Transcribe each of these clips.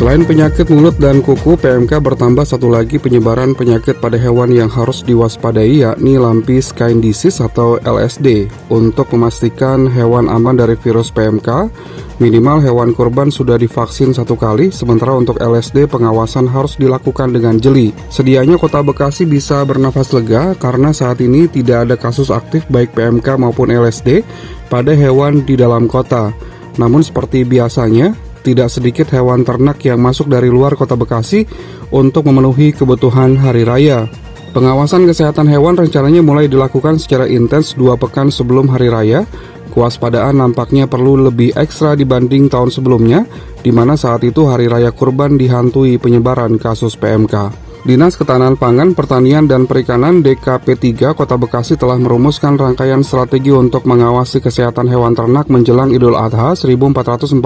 Selain penyakit mulut dan kuku, PMK bertambah satu lagi penyebaran penyakit pada hewan yang harus diwaspadai yakni lumpy skin disease atau LSD. Untuk memastikan hewan aman dari virus PMK, minimal hewan kurban sudah divaksin satu kali, sementara untuk LSD pengawasan harus dilakukan dengan jeli. Sedianya kota Bekasi bisa bernafas lega karena saat ini tidak ada kasus aktif baik PMK maupun LSD pada hewan di dalam kota. Namun seperti biasanya, tidak sedikit hewan ternak yang masuk dari luar kota Bekasi untuk memenuhi kebutuhan hari raya. Pengawasan kesehatan hewan rencananya mulai dilakukan secara intens dua pekan sebelum hari raya. Kewaspadaan nampaknya perlu lebih ekstra dibanding tahun sebelumnya, di mana saat itu hari raya kurban dihantui penyebaran kasus PMK. Dinas Ketahanan Pangan, Pertanian, dan Perikanan DKP 3 Kota Bekasi telah merumuskan rangkaian strategi untuk mengawasi kesehatan hewan ternak menjelang Idul Adha 1444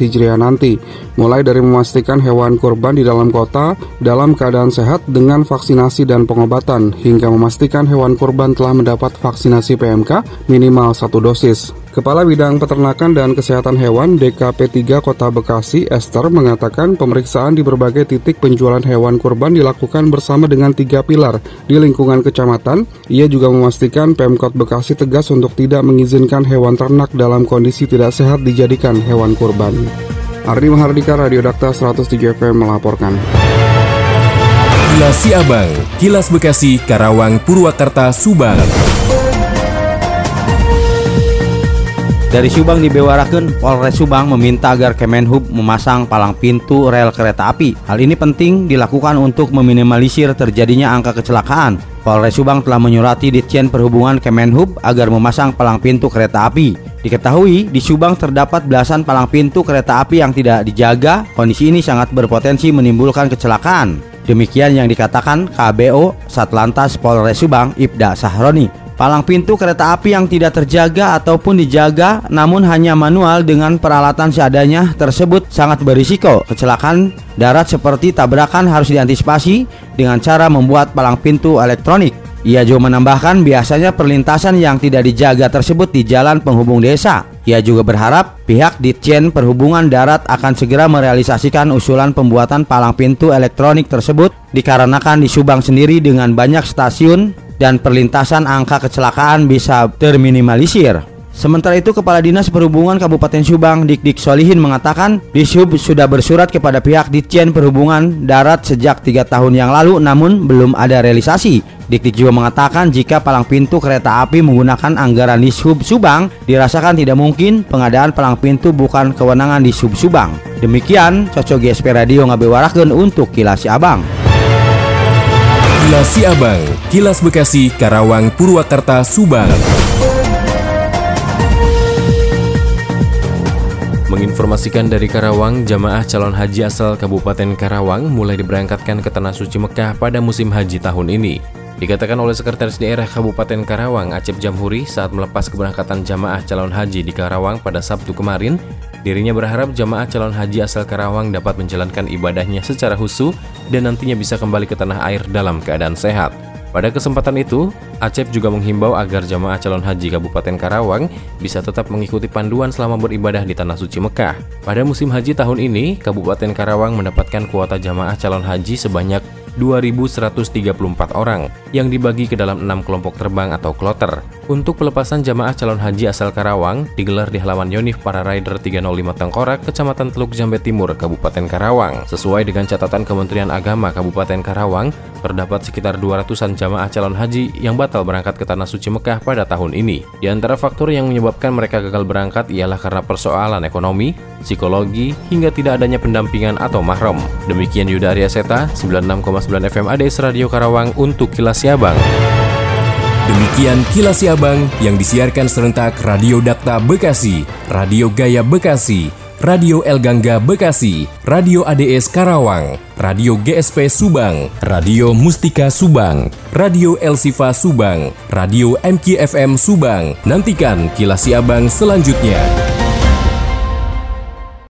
Hijriah nanti, mulai dari memastikan hewan kurban di dalam kota dalam keadaan sehat dengan vaksinasi dan pengobatan, hingga memastikan hewan kurban telah mendapat vaksinasi PMK minimal satu dosis. Kepala Bidang Peternakan dan Kesehatan Hewan DKP 3 Kota Bekasi, Esther, mengatakan pemeriksaan di berbagai titik penjualan hewan kurban dilakukan bersama dengan tiga pilar di lingkungan kecamatan. Ia juga memastikan Pemkot Bekasi tegas untuk tidak mengizinkan hewan ternak dalam kondisi tidak sehat dijadikan hewan kurban. Ardi Mahardika, Radio Dakta 103 FM melaporkan. Kilas Siabang, Kilas Bekasi, Karawang, Purwakarta, Subang. Dari Subang dibewarakan, Polres Subang meminta agar Kemenhub memasang palang pintu rel kereta api. Hal ini penting dilakukan untuk meminimalisir terjadinya angka kecelakaan. Polres Subang telah menyurati Ditjen Perhubungan Kemenhub agar memasang palang pintu kereta api. Diketahui, di Subang terdapat belasan palang pintu kereta api yang tidak dijaga. Kondisi ini sangat berpotensi menimbulkan kecelakaan. Demikian yang dikatakan KBO Satlantas Polres Subang Ibda Sahroni. Palang pintu kereta api yang tidak terjaga ataupun dijaga namun hanya manual dengan peralatan seadanya tersebut sangat berisiko. Kecelakaan darat seperti tabrakan harus diantisipasi dengan cara membuat palang pintu elektronik. Ia juga menambahkan biasanya perlintasan yang tidak dijaga tersebut di jalan penghubung desa. Ia juga berharap pihak Ditjen Perhubungan Darat akan segera merealisasikan usulan pembuatan palang pintu elektronik tersebut dikarenakan di Subang sendiri dengan banyak stasiun dan perlintasan angka kecelakaan bisa terminimalisir. Sementara itu, Kepala Dinas Perhubungan Kabupaten Subang, Dik-Dik Solihin mengatakan, Dishub sudah bersurat kepada pihak Ditjen Perhubungan Darat sejak tiga tahun yang lalu, namun belum ada realisasi. Dik-Dik juga mengatakan jika palang pintu kereta api menggunakan anggaran Dishub Subang, dirasakan tidak mungkin pengadaan palang pintu bukan kewenangan Dishub Subang. Demikian, Cocok GSP Radio ngabewarakeun untuk Kilas Abang. Kilas Siabang, Kilas Bekasi, Karawang, Purwakarta, Subang. Menginformasikan dari Karawang, jamaah calon haji asal Kabupaten Karawang mulai diberangkatkan ke Tanah Suci Mekah pada musim haji tahun ini. Dikatakan oleh Sekretaris Daerah Kabupaten Karawang Acep Jamhuri saat melepas keberangkatan jamaah calon haji di Karawang pada Sabtu kemarin, Dirinya berharap jamaah calon haji asal Karawang dapat menjalankan ibadahnya secara husu dan nantinya bisa kembali ke tanah air dalam keadaan sehat. Pada kesempatan itu, Acep juga menghimbau agar jamaah calon haji Kabupaten Karawang bisa tetap mengikuti panduan selama beribadah di Tanah Suci Mekah. Pada musim haji tahun ini, Kabupaten Karawang mendapatkan kuota jamaah calon haji sebanyak 2.134 orang yang dibagi ke dalam enam kelompok terbang atau kloter. Untuk pelepasan jamaah calon haji asal Karawang digelar di halaman Yonif para rider 305 Tengkorak, Kecamatan Teluk Jambe Timur, Kabupaten Karawang. Sesuai dengan catatan Kementerian Agama Kabupaten Karawang, terdapat sekitar 200-an jamaah calon haji yang batal berangkat ke Tanah Suci Mekah pada tahun ini. Di antara faktor yang menyebabkan mereka gagal berangkat ialah karena persoalan ekonomi, psikologi, hingga tidak adanya pendampingan atau mahram. Demikian Yuda Arya Seta, 96,9 FM ADS Radio Karawang untuk Kilas Siabang. Demikian Kilas Siabang yang disiarkan serentak Radio Dakta Bekasi, Radio Gaya Bekasi, Radio El Gangga Bekasi, Radio ADS Karawang, Radio GSP Subang, Radio Mustika Subang, Radio El Sifa Subang, Radio MKFM Subang. Nantikan Kilas Siabang selanjutnya.